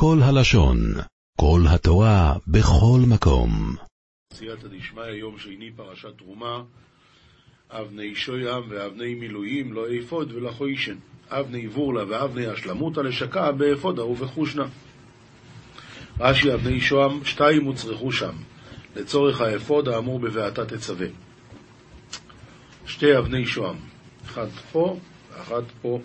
כל הלשון, כל התורה, בכל מקום. סייעתא דשמיא, יום שני, פרשת תרומה, אבני שוים ואבני מילואים, לא אפוד ולא חוישן. אבני בורלה ואבני השלמותא לשקע באפודה ובחושנה. רש"י אבני שוהם, שתיים הוצרכו שם, לצורך האפוד האמור בבעתה תצווה. שתי אבני שוהם, אחת פה ואחת פה.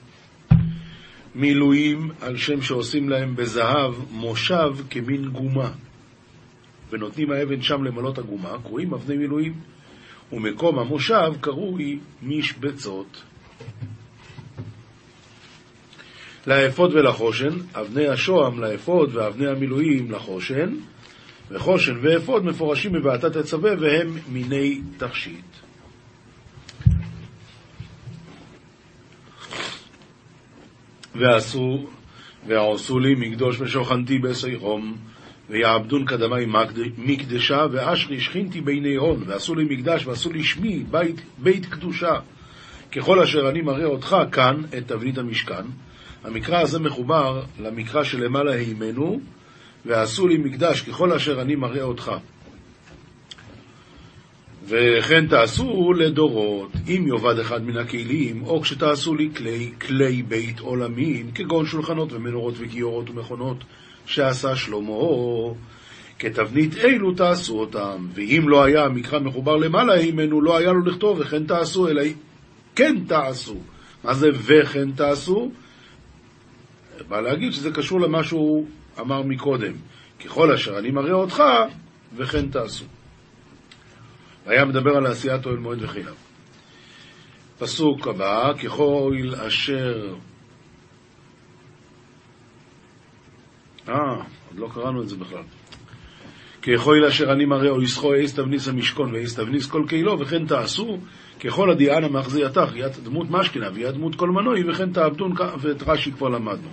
מילואים על שם שעושים להם בזהב מושב כמין גומה. ונותנים האבן שם למלות הגומה, קרואים אבני מילואים. ומקום המושב קרוי משבצות. לאפוד ולחושן, אבני השוהם לאפוד ואבני המילואים לחושן, וחושן ואפוד מפורשים בבעתת הצווה והם מיני תכשיט. ועשו, ועשו לי מקדוש ושוכנתי בסייחום, ויעבדון קדמי מקדשה, ואשרי שכינתי ביני הון, ועשו לי מקדש, ועשו לי שמי בית, בית קדושה. ככל אשר אני מראה אותך כאן, את תבנית המשכן. המקרא הזה מחובר למקרא שלמעלה הימנו, ועשו לי מקדש ככל אשר אני מראה אותך. וכן תעשו לדורות, אם יאבד אחד מן הכלים, או כשתעשו לי כלי, כלי בית עולמים, כגון שולחנות ומנורות וכיורות ומכונות, שעשה שלמה, כתבנית אלו תעשו אותם, ואם לא היה המקרא מחובר למעלה הימנו, לא היה לו לכתוב וכן תעשו, אלא כן תעשו. מה זה וכן תעשו? בא להגיד שזה קשור למה שהוא אמר מקודם. ככל אשר אני מראה אותך, וכן תעשו. והיה מדבר על עשיית אוהל מועד וחילם. פסוק הבא, ככל אשר... אה, עוד לא קראנו את זה בכלל. ככל אשר אני מראה או יסחו אייס תבניס המשכון ואייס תבניס כל קהילו וכן תעשו ככל הדיען המחזייתך יד דמות משכנה ויד דמות כל מנוי וכן תעבדון ואת רש"י כבר למדנו.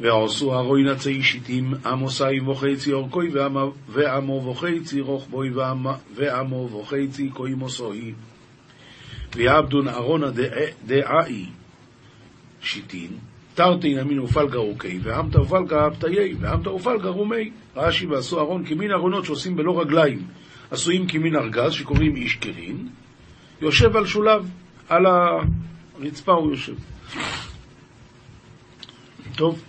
ועשו הרוי נצי שיטים עמוסי וחצי אורכוי ועמו וחצי רוחבוי ועמו וחצי כוי מוסוי. ויעבדון ארונה דעאי שיטין תרתי נמין ופלגה רוקי ועמתה ופלגה פתיי ועמתה ופלגה רומי. רש"י ועשו ארון כמין ארונות שעושים בלא רגליים עשויים כמין ארגז שקוראים איש קרין יושב על שולב על הרצפה הוא יושב. טוב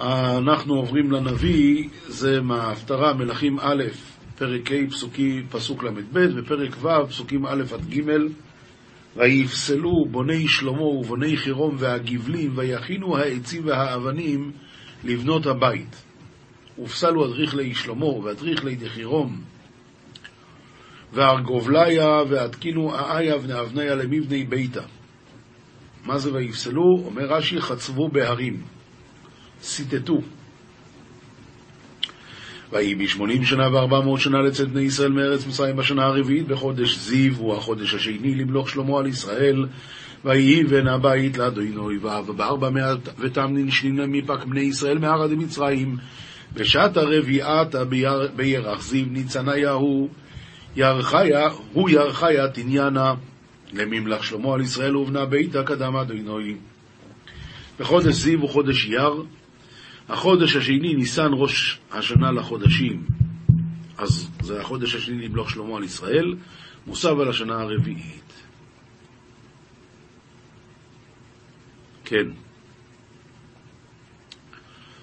אנחנו עוברים לנביא, זה מההפטרה, מלכים א', פרק ה', פסוקי, פסוק ל"ב, ופרק ו', פסוקים א' עד ג', ויפסלו בוני שלמה ובוני חירום והגבלים, ויכינו העצים והאבנים לבנות הבית. ופסלו אדריך לי שלמה ואדריך לי דחירום, והרגובליה והתקינו האיה בני אבניה למבני ביתה. מה זה ויפסלו? אומר רש"י, חצבו בהרים. ציטטו. ויהי בשמונים שנה וארבע מאות שנה לצאת בני ישראל מארץ מצרים בשנה הרביעית בחודש זיו, הוא החודש השני למלוך שלמה על ישראל. ויהי בן הבית לאדוני אויביו, ובארבע מאה ותמנין שנין מפק בני ישראל מערד מצרים. בשעת הרביעת בירח זיו ניצניה הוא ירחיה, הוא ירחיה תניאנה לממלך שלמה על ישראל ובנה ביתה קדם אדוני. בחודש זיו הוא חודש יר, החודש השני, ניסן ראש השנה לחודשים, אז זה החודש השני למלוך שלמה על ישראל, מוסב על השנה הרביעית. כן.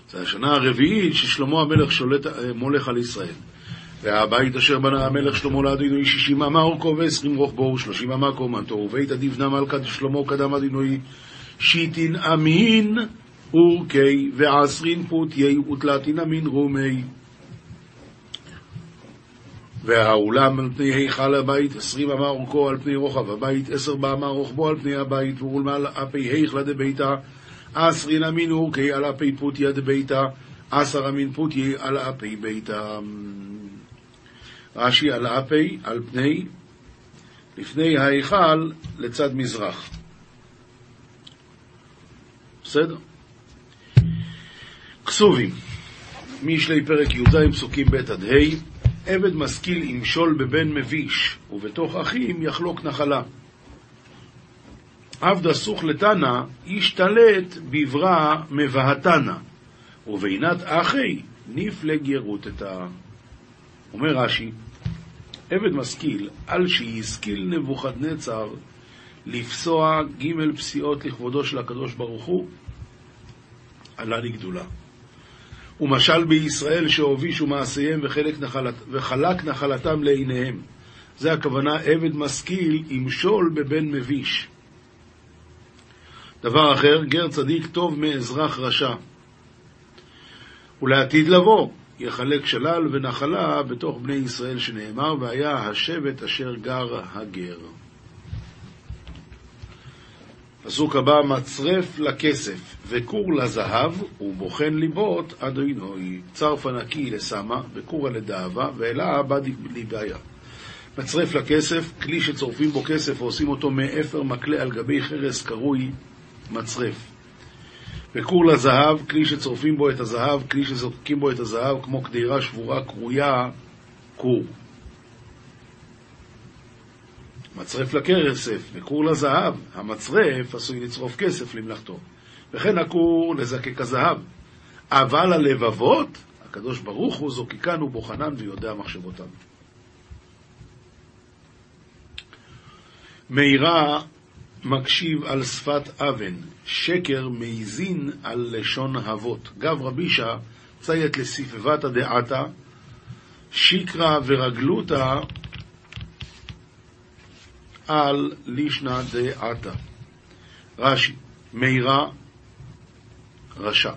זה השנה הרביעית ששלמה המלך שולט, מולך על ישראל. והבית אשר בנה המלך שלמה לאדינוי שישים אמה אורכו ועשרים רוחבו ושלושים אמה קומתו ובית עדיבנה מלכת שלמה קדם אדינוי שיטין אמין אורכי ועשרין פוטי ותלתין אמין רומי. והאולם על פני היכל הבית, עשרים אמה אורכו על פני רוחב הבית, עשר באמה רוחבו על פני הבית, ולמעלה אפי היכלה דביתה, עשרין אמין אורכי על אפי פוטיה דביתה, עשר אמין פוטי על אפי ביתה. רש"י על אפי, על פני, לפני ההיכל לצד מזרח. בסדר? כסובים, משלי פרק י"ז פסוקים ב' עד ה' עבד משכיל ימשול בבן מביש, ובתוך אחים יחלוק נחלה. עבדה סוך לתנא, ישתלט בברא מבהתנא, ובינת אחי נפלג ירוטתה. אומר רש"י, עבד משכיל, על שהשכיל נבוכדנצר לפסוע ג' פסיעות לכבודו של הקדוש ברוך הוא, עלה לגדולה. ומשל בישראל שהובישו מעשיהם וחלק נחלת, וחלק נחלתם לעיניהם. זה הכוונה עבד משכיל ימשול בבן מביש. דבר אחר, גר צדיק טוב מאזרח רשע. ולעתיד לבוא, יחלק שלל ונחלה בתוך בני ישראל שנאמר, והיה השבט אשר גר הגר. פסוק הבא, מצרף לכסף וכור לזהב ובוחן ליבות עד עינוי. צרפה נקי לסמה וכורה לדאבה ואלה הבא לבעיה. מצרף לכסף, כלי שצורפים בו כסף ועושים אותו מאפר מקלה על גבי חרס קרוי מצרף. וכור לזהב, כלי שצורפים בו את הזהב, כלי שזורקים בו את הזהב, כמו קדירה שבורה קרויה, כור. מצרף לכסף וכור לזהב, המצרף עשוי לצרוף כסף למלאכתו. וכן הכור לזקק הזהב. אבל הלבבות, הקדוש ברוך הוא זוקקן ובוחנן ויודע מחשבותם. מאירה מקשיב על שפת אבן, שקר מעיזין על לשון אבות. גב רבישה ציית לספבתא דעתה, שיקרא ורגלותא על לישנא דעתה. רש"י, מאירה רשע.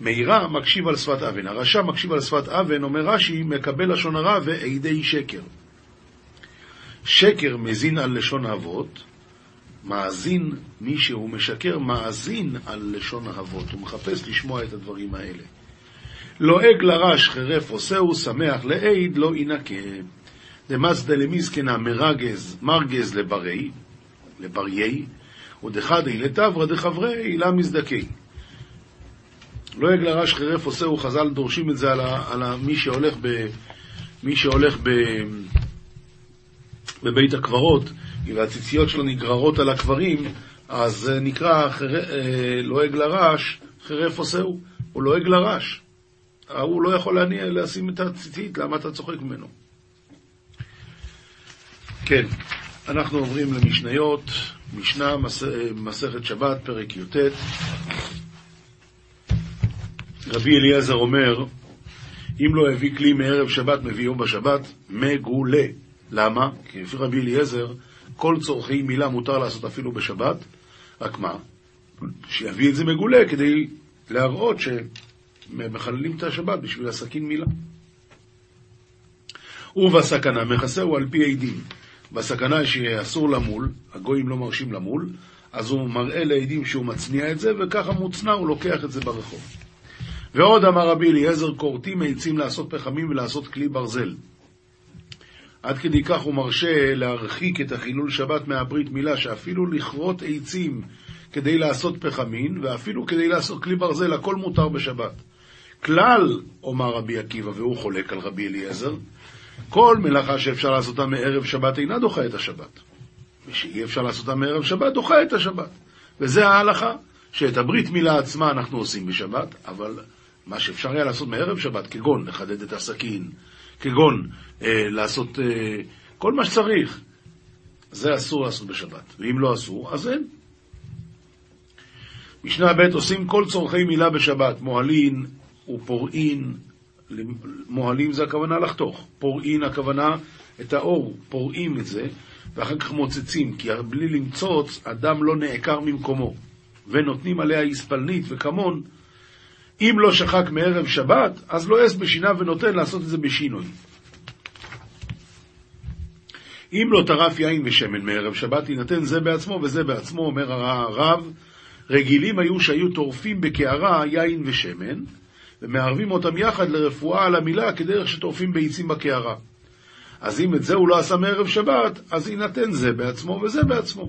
מאירה מקשיב על שפת אבן. הרשע מקשיב על שפת אבן, אומר רש"י, מקבל לשון הרע ועדי שקר. שקר מזין על לשון אבות, מאזין, מי שהוא משקר, מאזין על לשון אבות, הוא מחפש לשמוע את הדברים האלה. לועג לרש חרף עושהו, שמח לעיד, לא ינקה. דמזדה למזקנה מרגז, מרגז לברי, לבריי, ודחדי לטברה דחברי, לה מזדקי. לועג לרש חרף עושהו, חז"ל דורשים את זה על, ה, על ה, מי שהולך, ב, מי שהולך ב, בבית הקברות, והציציות שלו נגררות על הקברים, אז נקרא חר... אה, לועג לרש, חרף עושהו, הוא לועג לרש. הוא לא יכול להניע, לשים את הציצית, למה אתה צוחק ממנו? כן, אנחנו עוברים למשניות, משנה, מס... מסכת שבת, פרק י"ט. רבי אליעזר אומר, אם לא הביא כלי מערב שבת, מביאו בשבת, מגולה. למה? כי לפי רבי אליעזר, כל צורכי מילה מותר לעשות אפילו בשבת, רק מה? שיביא את זה מגולה כדי להראות שמחללים את השבת בשביל הסכין מילה. ובסכנה מכסהו על פי עדים. בסכנה שאסור למול, הגויים לא מרשים למול, אז הוא מראה לעדים שהוא מצניע את זה, וככה מוצנע הוא לוקח את זה ברחוב. ועוד אמר רבי אליעזר, כורתים עצים לעשות פחמים ולעשות כלי ברזל. עד כדי כך הוא מרשה להרחיק את החילול שבת מהברית מילה, שאפילו לכרות עצים כדי לעשות פחמין, ואפילו כדי לעשות כלי ברזל, הכל מותר בשבת. כלל, אומר רבי עקיבא, והוא חולק על רבי אליעזר, כל מלאכה שאפשר לעשותה מערב שבת אינה דוחה את השבת. ושאי אפשר לעשותה מערב שבת, דוחה את השבת. וזה ההלכה, שאת הברית מילה עצמה אנחנו עושים בשבת, אבל מה שאפשר היה לעשות מערב שבת, כגון לחדד את הסכין, כגון אה, לעשות אה, כל מה שצריך, זה אסור לעשות בשבת. ואם לא אסור, אז אין. משנה ב' עושים כל צורכי מילה בשבת, מוהלין ופורעין, מוהלים זה הכוונה לחתוך, פורעין הכוונה את האור, פורעים את זה, ואחר כך מוצצים, כי בלי למצוץ אדם לא נעקר ממקומו, ונותנים עליה הספלנית וכמון, אם לא שחק מערב שבת, אז לא אס בשיניו ונותן לעשות את זה בשינוי. אם לא טרף יין ושמן מערב שבת, יינתן זה בעצמו וזה בעצמו, אומר הרב, רגילים היו שהיו טורפים בקערה יין ושמן, ומערבים אותם יחד לרפואה על המילה כדרך שטורפים ביצים בקערה. אז אם את זה הוא לא עשה מערב שבת, אז יינתן זה בעצמו וזה בעצמו.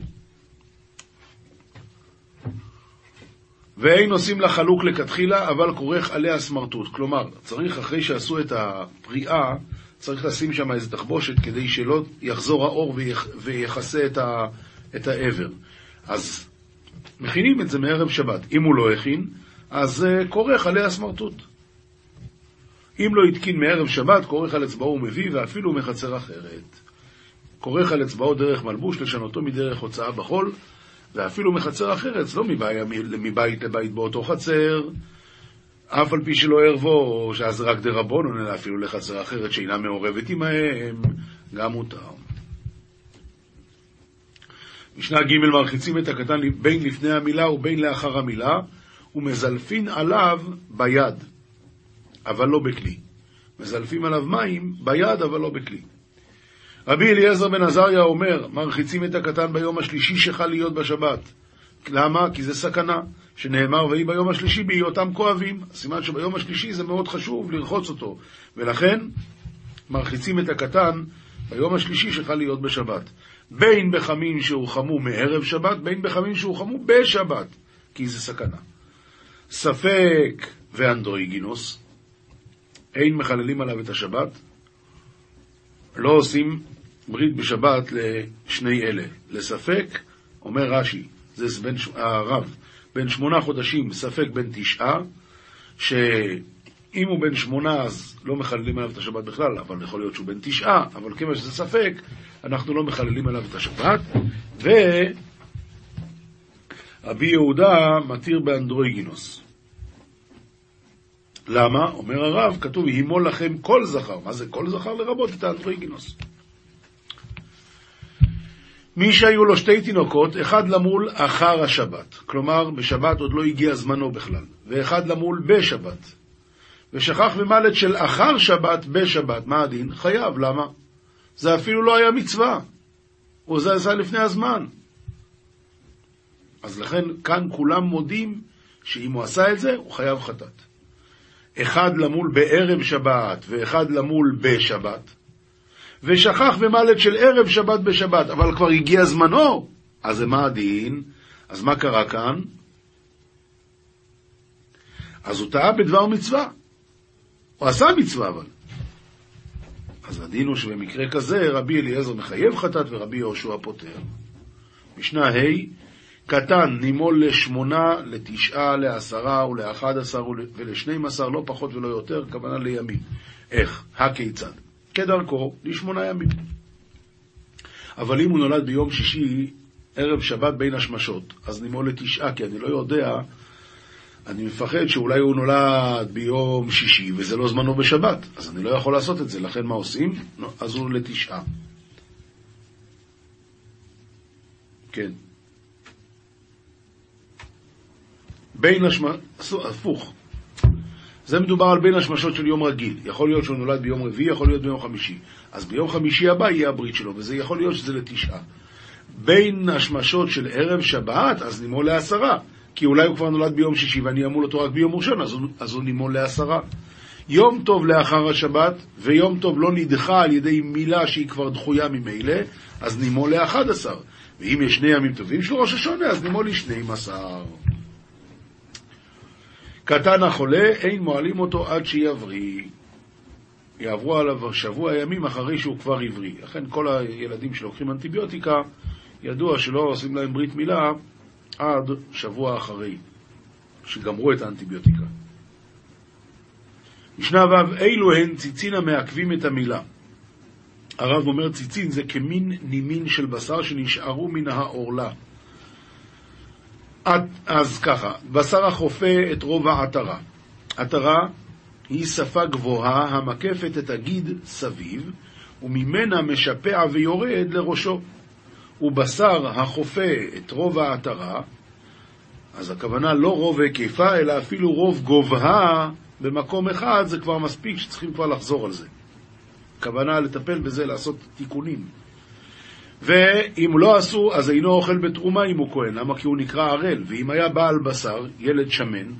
ואין עושים לה חלוק לכתחילה, אבל כורך עליה סמרטוט. כלומר, צריך אחרי שעשו את הפריאה, צריך לשים שם איזו תחבושת כדי שלא יחזור האור ויכסה את, ה, את העבר. אז מכינים את זה מערב שבת. אם הוא לא הכין, אז uh, כורך עליה סמרטוט. אם לא התקין מערב שבת, כורך על אצבעו ומביא, ואפילו מחצר אחרת. כורך על אצבעו דרך מלבוש, לשנותו מדרך הוצאה בחול, ואפילו מחצר אחרת, לא מבית, מבית לבית באותו חצר, אף על פי שלא ערבו, שאז רק דרבונון, אלא אפילו לחצר אחרת שאינה מעורבת עמהם, גם מותר. משנה ג' מרחיצים את הקטן בין לפני המילה ובין לאחר המילה, ומזלפין עליו ביד, אבל לא בכלי. מזלפים עליו מים ביד, אבל לא בכלי. רבי אליעזר בן עזריה אומר, מרחיצים את הקטן ביום השלישי שחל להיות בשבת. למה? כי זה סכנה, שנאמר, ויהי ביום השלישי בהיותם כואבים. סימן שביום השלישי זה מאוד חשוב לרחוץ אותו, ולכן מרחיצים את הקטן ביום השלישי שחל להיות בשבת. בין בחמין שהורחמו מערב שבת, בין בחמין שהורחמו בשבת, כי זה סכנה. ספק ואנדרואיגינוס, אין מחללים עליו את השבת, לא עושים ברית בשבת לשני אלה. לספק, אומר רש"י, זה בין, הרב, בין שמונה חודשים, ספק בין תשעה, שאם הוא בן שמונה אז לא מחללים עליו את השבת בכלל, אבל יכול להיות שהוא בן תשעה, אבל כיוון שזה ספק, אנחנו לא מחללים עליו את השבת, ורבי יהודה מתיר באנדרואיגינוס. למה? אומר הרב, כתוב, הימול לכם כל זכר. מה זה כל זכר? לרבות את האנדרואיגינוס. מי שהיו לו שתי תינוקות, אחד למול אחר השבת, כלומר בשבת עוד לא הגיע זמנו בכלל, ואחד למול בשבת, ושכח במלט של אחר שבת בשבת, מה הדין? חייב, למה? זה אפילו לא היה מצווה, הוא זה עשה לפני הזמן. אז לכן כאן כולם מודים שאם הוא עשה את זה, הוא חייב חטאת. אחד למול בערב שבת ואחד למול בשבת, ושכח במלט של ערב שבת בשבת, אבל כבר הגיע זמנו, אז מה הדין? אז מה קרה כאן? אז הוא טעה בדבר מצווה. הוא עשה מצווה אבל. אז הדין הוא שבמקרה כזה רבי אליעזר מחייב חטאת ורבי יהושע פוטר. משנה ה' קטן נימול לשמונה, לתשעה, לעשרה ולאחד עשר ולשנים עשר, לא פחות ולא יותר, כוונה לימים. איך? הכיצד? כדרכו, לשמונה ימים. אבל אם הוא נולד ביום שישי, ערב שבת בין השמשות, אז נימול לתשעה, כי אני לא יודע, אני מפחד שאולי הוא נולד ביום שישי וזה לא זמנו בשבת, אז אני לא יכול לעשות את זה, לכן מה עושים? אז הוא לתשעה. כן. בין השמשות, הפוך. זה מדובר על בין השמשות של יום רגיל. יכול להיות שהוא נולד ביום רביעי, יכול להיות ביום חמישי. אז ביום חמישי הבא יהיה הברית שלו, וזה יכול להיות שזה לתשעה. בין השמשות של ערב שבת, אז נימול לעשרה. כי אולי הוא כבר נולד ביום שישי ואני אמור אותו רק ביום ראשון, אז, אז הוא נימול לעשרה. יום טוב לאחר השבת, ויום טוב לא נדחה על ידי מילה שהיא כבר דחויה ממילא, אז נימול לאחד עשר. ואם יש שני ימים טובים של ראש השונה, אז נימול לשנים עשר. קטן החולה, אין מועלים אותו עד שיבריא. יעברו עליו שבוע ימים אחרי שהוא כבר עברי. לכן כל הילדים שלוקחים אנטיביוטיקה, ידוע שלא עושים להם ברית מילה עד שבוע אחרי שגמרו את האנטיביוטיקה. משנה ו' אילו הן ציצין המעכבים את המילה. הרב אומר ציצין זה כמין נימין של בשר שנשארו מן העורלה. אז ככה, בשר החופה את רוב העטרה. עטרה היא שפה גבוהה המקפת את הגיד סביב, וממנה משפע ויורד לראשו. ובשר החופה את רוב העטרה, אז הכוונה לא רוב היקפה, אלא אפילו רוב גובהה במקום אחד, זה כבר מספיק שצריכים כבר לחזור על זה. הכוונה לטפל בזה, לעשות תיקונים. ואם לא עשו, אז אינו אוכל בתרומה אם הוא כהן. למה? כי הוא נקרא ערל. ואם היה בעל בשר, ילד שמן,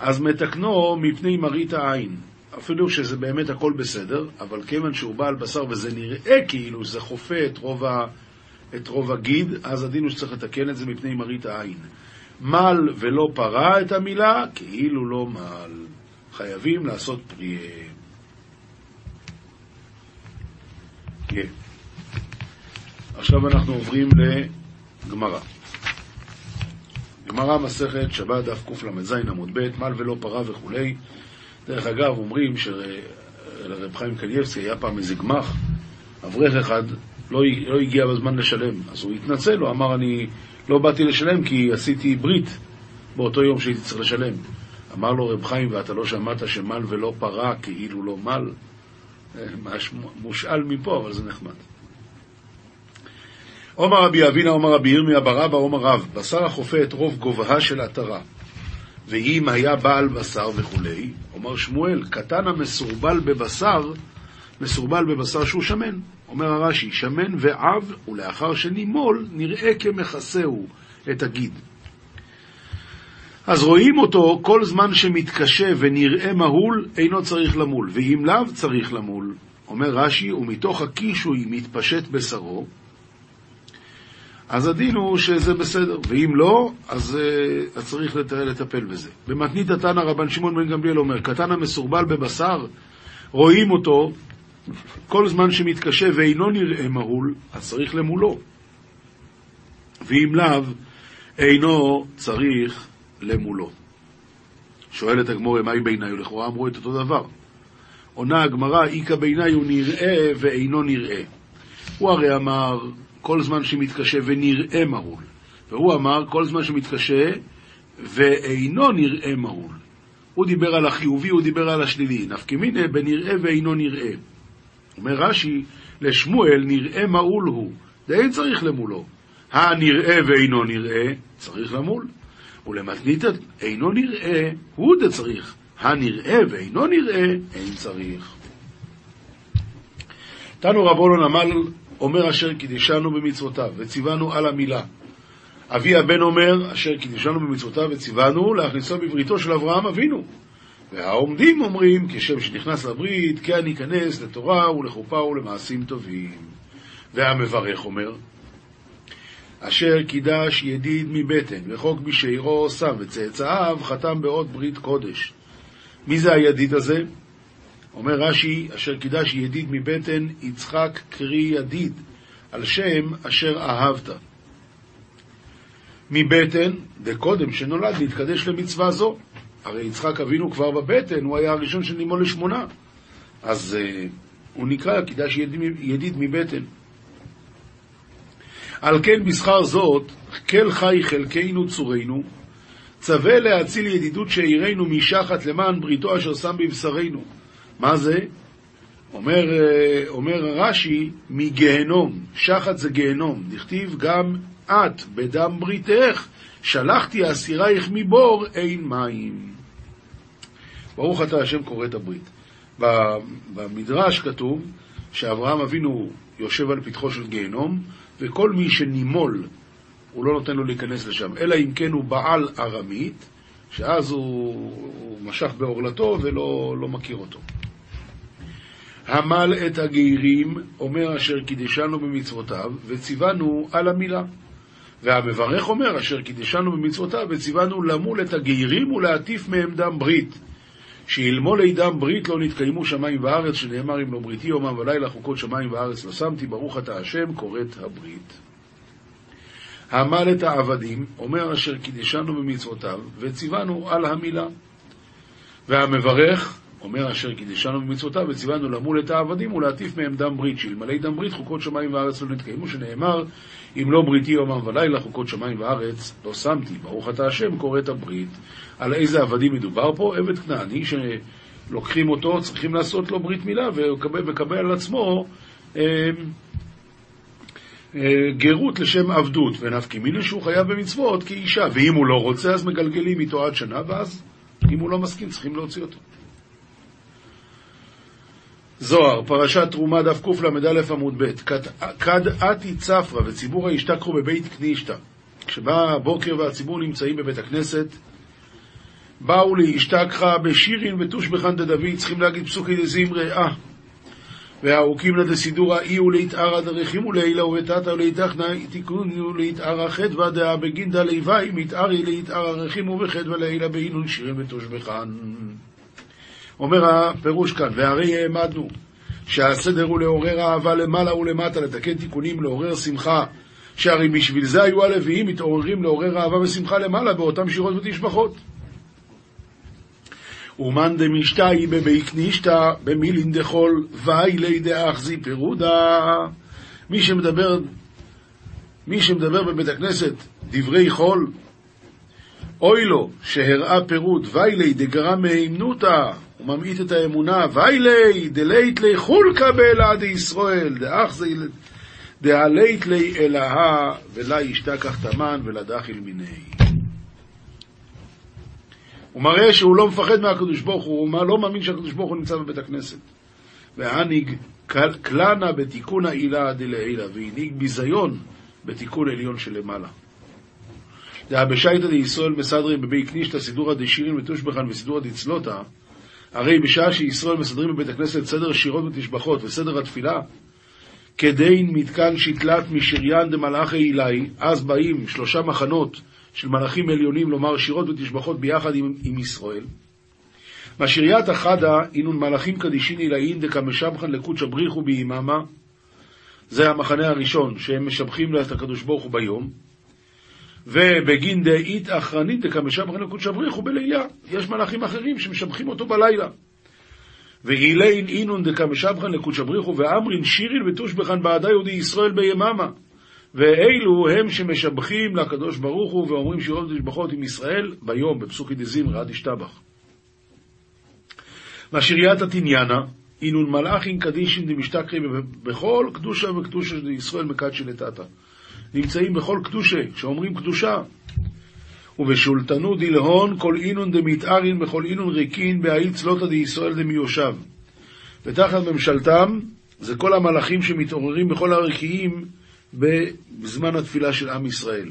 אז מתקנו מפני מראית העין. אפילו שזה באמת הכל בסדר, אבל כיוון שהוא בעל בשר וזה נראה כאילו שזה חופה את רוב, ה, את רוב הגיד, אז הדין הוא שצריך לתקן את זה מפני מראית העין. מל ולא פרה את המילה, כאילו לא מל. חייבים לעשות פריאה. כן. עכשיו אנחנו עוברים לגמרא. גמרא מסכת שבת דף קל"ז עמוד ב', מל ולא פרה וכולי. דרך אגב, אומרים שלרב חיים קניאבסקי היה פעם איזה גמח, אברך אחד לא, לא הגיע בזמן לשלם, אז הוא התנצל, הוא אמר אני לא באתי לשלם כי עשיתי ברית באותו יום שהייתי צריך לשלם. אמר לו רב חיים, ואתה לא שמעת שמל ולא פרה כאילו לא מל? אה, מושאל מפה, אבל זה נחמד. עומר רבי אבינה, עומר רבי ירמיה ברבא, עומר רב, בשר החופה את רוב גובהה של עטרה, ואם היה בעל בשר וכולי, אומר שמואל, קטן המסורבל בבשר, מסורבל בבשר שהוא שמן. אומר הרש"י, שמן ועב, ולאחר שנימול, נראה כמכסהו את הגיד. אז רואים אותו כל זמן שמתקשה ונראה מהול, אינו צריך למול, ואם לאו צריך למול. אומר רש"י, ומתוך הקישוי מתפשט בשרו, אז הדין הוא שזה בסדר, ואם לא, אז, uh, צריך לטפל בזה. במתנית התנא רבן שמעון בן גמליאל אומר, קטן המסורבל בבשר, רואים אותו כל זמן שמתקשה ואינו נראה מהול, אז צריך למולו. ואם לאו, אינו צריך למולו. שואלת הגמור, מהי בעיניי? לכאורה אמרו את אותו דבר. עונה הגמרא, איכא בעיניי הוא נראה ואינו נראה. הוא הרי אמר, כל זמן שמתקשה ונראה מהול. והוא אמר, כל זמן שמתקשה ואינו נראה מהול. הוא דיבר על החיובי, הוא דיבר על השלילי. נפקא מיניה בנראה ואינו נראה. אומר רש"י, לשמואל נראה מהול הוא, ואין צריך למולו. הנראה ואינו נראה, צריך למול. ולמתנית אינו נראה, הוא דצריך. הנראה ואינו נראה, אין צריך. תנו רבונון עמל אומר אשר קידשנו במצוותיו, וציוונו על המילה. אבי הבן אומר, אשר קידשנו במצוותיו וציוונו להכניסו בבריתו של אברהם אבינו. והעומדים אומרים, כשם שנכנס לברית, כן ייכנס לתורה ולחופה ולמעשים טובים. והמברך אומר, אשר קידש ידיד מבטן, וחוק בשעירו שם וצאצאיו, חתם באות ברית קודש. מי זה הידיד הזה? אומר רש"י, אשר קידש ידיד מבטן, יצחק קרי ידיד, על שם אשר אהבת. מבטן, דקודם שנולד להתקדש למצווה זו. הרי יצחק אבינו כבר בבטן, הוא היה הראשון שנימול לשמונה. אז uh, הוא נקרא קידש ידיד, ידיד מבטן. על כן בשכר זאת, כל חי חלקנו צורנו, צווה להציל ידידות שאירנו משחת למען בריתו אשר שם בבשרנו. מה זה? אומר, אה, אומר רש"י, מגהנום, שחת זה גהנום, דכתיב גם את בדם בריתך, שלחתי אסירייך מבור, אין מים. ברוך אתה השם קורא את הברית. במדרש כתוב שאברהם אבינו יושב על פתחו של גיהנום, וכל מי שנימול, הוא לא נותן לו להיכנס לשם, אלא אם כן הוא בעל ארמית, שאז הוא, הוא משך בעורלתו ולא לא מכיר אותו. המל את הגיירים, אומר אשר קידשנו במצוותיו, וציוונו על המילה. והמברך אומר אשר קידשנו במצוותיו, וציוונו למול את הגיירים ולהטיף מהם דם ברית. שילמול לידם ברית לא נתקיימו שמיים וארץ, שנאמר אם לא בריתי יומם ולילה חוקות שמיים וארץ לא שמתי, ברוך אתה השם, כורת הברית. המל את העבדים, אומר אשר קידשנו במצוותיו, וציוונו על המילה. והמברך, אומר אשר קידשנו במצוותיו, וציוונו למול את העבדים ולהטיף מהם דם ברית, שאלמלא דם ברית חוקות שמיים וארץ לא נתקיימו, שנאמר אם לא בריתי יומם ולילה חוקות שמיים וארץ לא שמתי, ברוך אתה השם כורת הברית. על איזה עבדים מדובר פה? עבד כנעני שלוקחים אותו, צריכים לעשות לו ברית מילה ומקבל על עצמו אה, אה, גרות לשם עבדות, ונפקי מיני שהוא חייב במצוות כאישה, ואם הוא לא רוצה אז מגלגלים איתו עד שנה, ואז אם הוא לא מסכים צריכים להוציא אותו. זוהר, פרשת תרומה דף קל"א עמוד ב' כד אתי צפרא וציבור הישתכחו בבית קנישתא. כשבא הבוקר והציבור נמצאים בבית הכנסת, באו להשתכחה בשירין ותושבחן דדוד, צריכים להגיד פסוקי דזמרי, אה. והארוכים נא דסידורא אי ולהתארא דרחימו לילה ובתתא ולהיתכנא תיקוני ולהתארא חדווה דאה בגינדא ליוואי מתארי להתארא רחימו וחדווה לילה בהינון שירין ותושבחן. אומר הפירוש כאן, והרי העמדנו שהסדר הוא לעורר אהבה למעלה ולמטה, לתקן תיקונים, לעורר שמחה, שהרי בשביל זה היו הלוויים מתעוררים לעורר אהבה ושמחה למעלה באותם שירות ותשבחות. אומן דמשתאי בבי קנישתא במילין דחול ואי דאחזי פירודה. מי שמדבר, מי שמדבר בבית הכנסת דברי חול, אוי לו שהראה פירוד ויילי דגרם מהימנותא וממעיט את האמונה ויילי דלית לי חולקה באלה דישראל דאחזי דהלית לי אלהה ולה ישתכח תמן ולדחיל מיני. הוא מראה שהוא לא מפחד מהקדוש ברוך הוא, הוא לא מאמין שהקדוש ברוך הוא נמצא בבית הכנסת. והנהיג קלנה בתיקון העילה דלעילה, והנהיג ביזיון בתיקון עליון שלמעלה. דהבשייתא דישראל מסדרים בבי קנישתא סידורא דשירין ותושבחן וסידורא דצלותא, הרי בשעה שישראל מסדרים בבית הכנסת סדר שירות ותשבחות וסדר התפילה, כדין מתקן שתלת משריין דמלאכי עילאי, אז באים שלושה מחנות של מלאכים עליונים לומר שירות ותשבחות ביחד עם, עם ישראל. משריית החדה אינון מלאכים קדישין עילאין דקמשבחן לקודשא בריחו ביממה. זה המחנה הראשון, שהם משבחים את הקדוש ברוך הוא ביום. ובגין דאית אחרנית דקמשבחן לקודשא בריחו בלילה. יש מלאכים אחרים שמשבחים אותו בלילה. ואילין אינון דקמשבחן לקודשא בריחו ואמרין שירין ותושבחן בעדה יהודי ישראל ביממה. ואלו הם שמשבחים לקדוש ברוך הוא ואומרים שירות ותשבחות עם ישראל ביום, בפסוקי דזמרה עד ישתבח. והשיריית עתניאנה, אינון מלאכין קדישין דמשתכרי בכל קדושה וקדושה ישראל מקדשי לטאטה. נמצאים בכל קדושה, כשאומרים קדושה. ובשולטנו דלהון כל אינון דמתארין בכל אינון ריקין בהאי צלותא דישראל דמיושב. ותחת ממשלתם זה כל המלאכים שמתעוררים בכל הרקיעים בזמן התפילה של עם ישראל.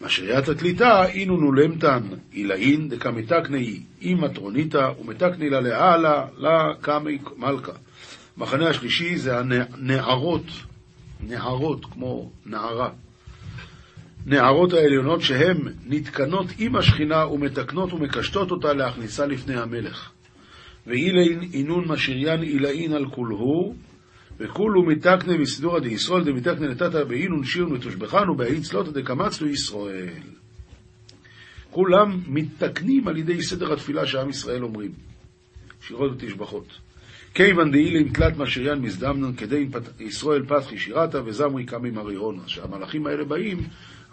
משריית התליטה אינון ולמתן אילאין דקמתקני עם מטרוניתא ומתקני לה לאלה לה קמי מלכה. המחנה השלישי זה הנערות, נערות כמו נערה. נערות העליונות שהן נתקנות עם השכינה ומתקנות ומקשטות אותה להכניסה לפני המלך. ואילין אינון משריין אילאין על כולהו וכולו מתקנה מסדורא דישראל דמתקנה נתתא באינון שירן ותושבחנו בהאי צלותא דקמצנו ישראל. כולם מתקנים על ידי סדר התפילה שעם ישראל אומרים. שירות ותשבחות. כיוון דאילין תלת משריין מזדמנון כדי ישראל פתחי שירתא וזמרי קמי מרירון. שהמלאכים האלה באים,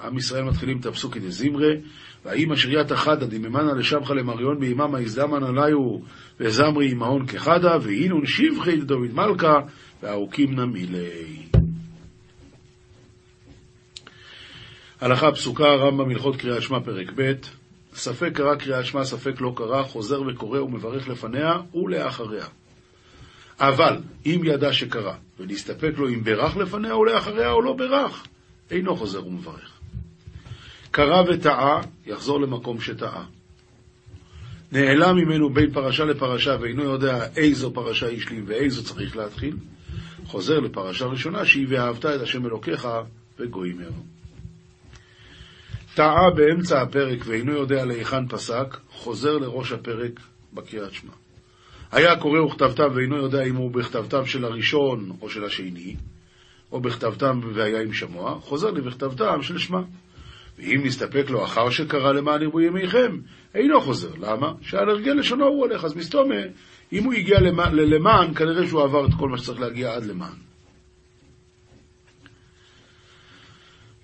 עם ישראל מתחילים את הפסוקי דזמרי, והאם אשריית החדא דממנה לשבחה למריון ביממה הזדמן עליו וזמרי עמהון כחדא, ואינון שבחי דוד מלכה וארוכים נמילי. הלכה פסוקה, רמב"ם הלכות קריאת שמע פרק ב' ספק קרא קריאת שמע, ספק לא קרא, חוזר וקורא ומברך לפניה ולאחריה. אבל אם ידע שקרא, ולהסתפק לו אם ברך לפניה ולאחריה או לא ברך, אינו חוזר ומברך. קרא וטעה, יחזור למקום שטעה. נעלם ממנו בין פרשה לפרשה ואינו יודע איזו פרשה השלים ואיזו צריך להתחיל, חוזר לפרשה ראשונה שהיא ואהבת את השם אלוקיך וגוי ממנו. טעה באמצע הפרק ואינו יודע להיכן פסק, חוזר לראש הפרק בקריאת שמע. היה קורא וכתבתם ואינו יודע אם הוא בכתבתם של הראשון או של השני, או בכתבתם והיה עם שמוע, חוזר לבכתבתם של שמע. ואם נסתפק לו אחר שקרא למען ירבו ימיכם, אינו חוזר. למה? שעל הרגל לשונו הוא הולך. אז מסתומה, אם הוא הגיע למען, כנראה שהוא עבר את כל מה שצריך להגיע עד למען.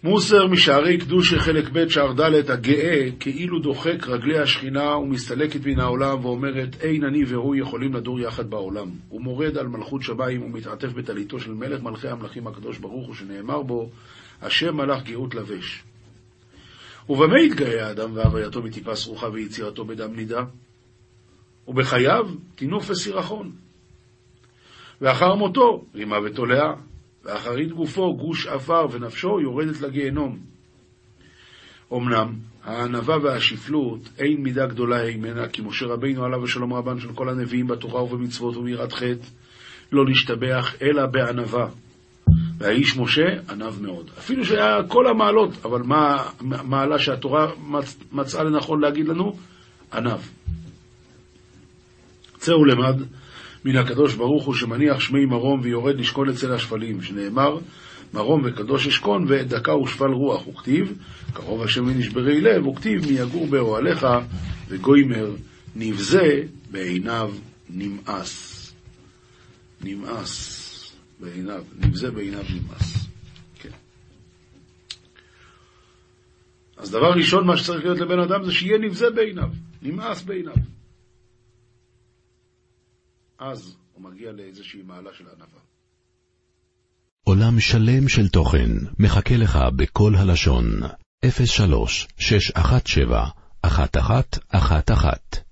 מוסר משערי קדושי חלק ב' שער ד' הגאה כאילו דוחק רגלי השכינה ומסתלקת מן העולם ואומרת אין אני והוא יכולים לדור יחד בעולם. הוא מורד על מלכות שמיים ומתעטף בטליתו של מלך מלכי המלכים הקדוש ברוך הוא שנאמר בו השם מלך גאות לבש. ובמה יתגאה האדם והווייתו מטיפה סרוחה ויצירתו בדם נידה? ובחייו תינוף וסירחון. ואחר מותו רימה ותולעה, ואחרית גופו גוש עפר ונפשו יורדת לגיהנום. אמנם הענווה והשפלות אין מידה גדולה הימנה, כי משה רבינו עליו השלום רבן של כל הנביאים בתורה ובמצוות וביראת חטא, לא נשתבח אלא בענווה. והאיש משה ענב מאוד. אפילו שהיה כל המעלות, אבל מה המעלה שהתורה מצ, מצאה לנכון להגיד לנו? ענב. צא ולמד מן הקדוש ברוך הוא שמניח שמי מרום ויורד לשקול אצל השפלים, שנאמר, מרום וקדוש אשכון, ועת דקה ושפל רוח, וכתיב, קרוב השם מנשברי לב, וכתיב, מי יגור באוהליך, וגוימר נבזה בעיניו נמאס. נמאס בעיניו, נבזה בעיניו נמאס. כן. אז דבר ראשון, מה שצריך להיות לבן אדם זה שיהיה נבזה בעיניו, נמאס בעיניו. אז הוא מגיע לאיזושהי מעלה של ענווה. עולם שלם של תוכן מחכה לך בכל הלשון, 03 617 1111